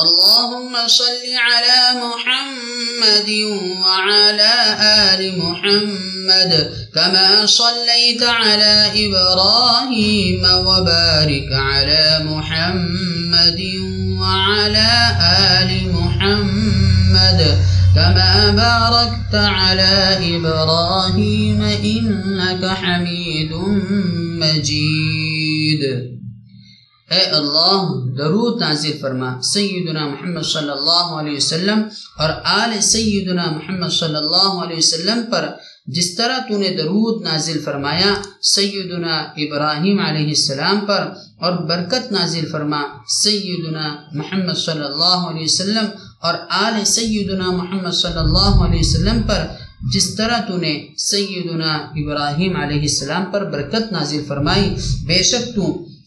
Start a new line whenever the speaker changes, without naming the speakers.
اللهم صل على محمد وعلى آل محمد كما صليت على إبراهيم وبارك على محمد وعلى آل محمد كما باركت على إبراهيم إنك حميد مجيد. اے اللہ، درود نازل فرما، سیدنا محمد صلی اللہ علیہ وسلم اور آل سیدنا محمد صلی اللہ علیہ وسلم پر جس طرح تو نے درود نازل فرمایا، سیدنا ابراہیم علیہ السلام پر اور برکت نازل فرما، سیدنا محمد صلی اللہ علیہ وسلم اور آل سیدنا محمد صلی اللہ علیہ وسلم پر جس طرح تو نے سیدنا ابراہیم علیہ السلام پر برکت نازل فرمائی، بے شک تو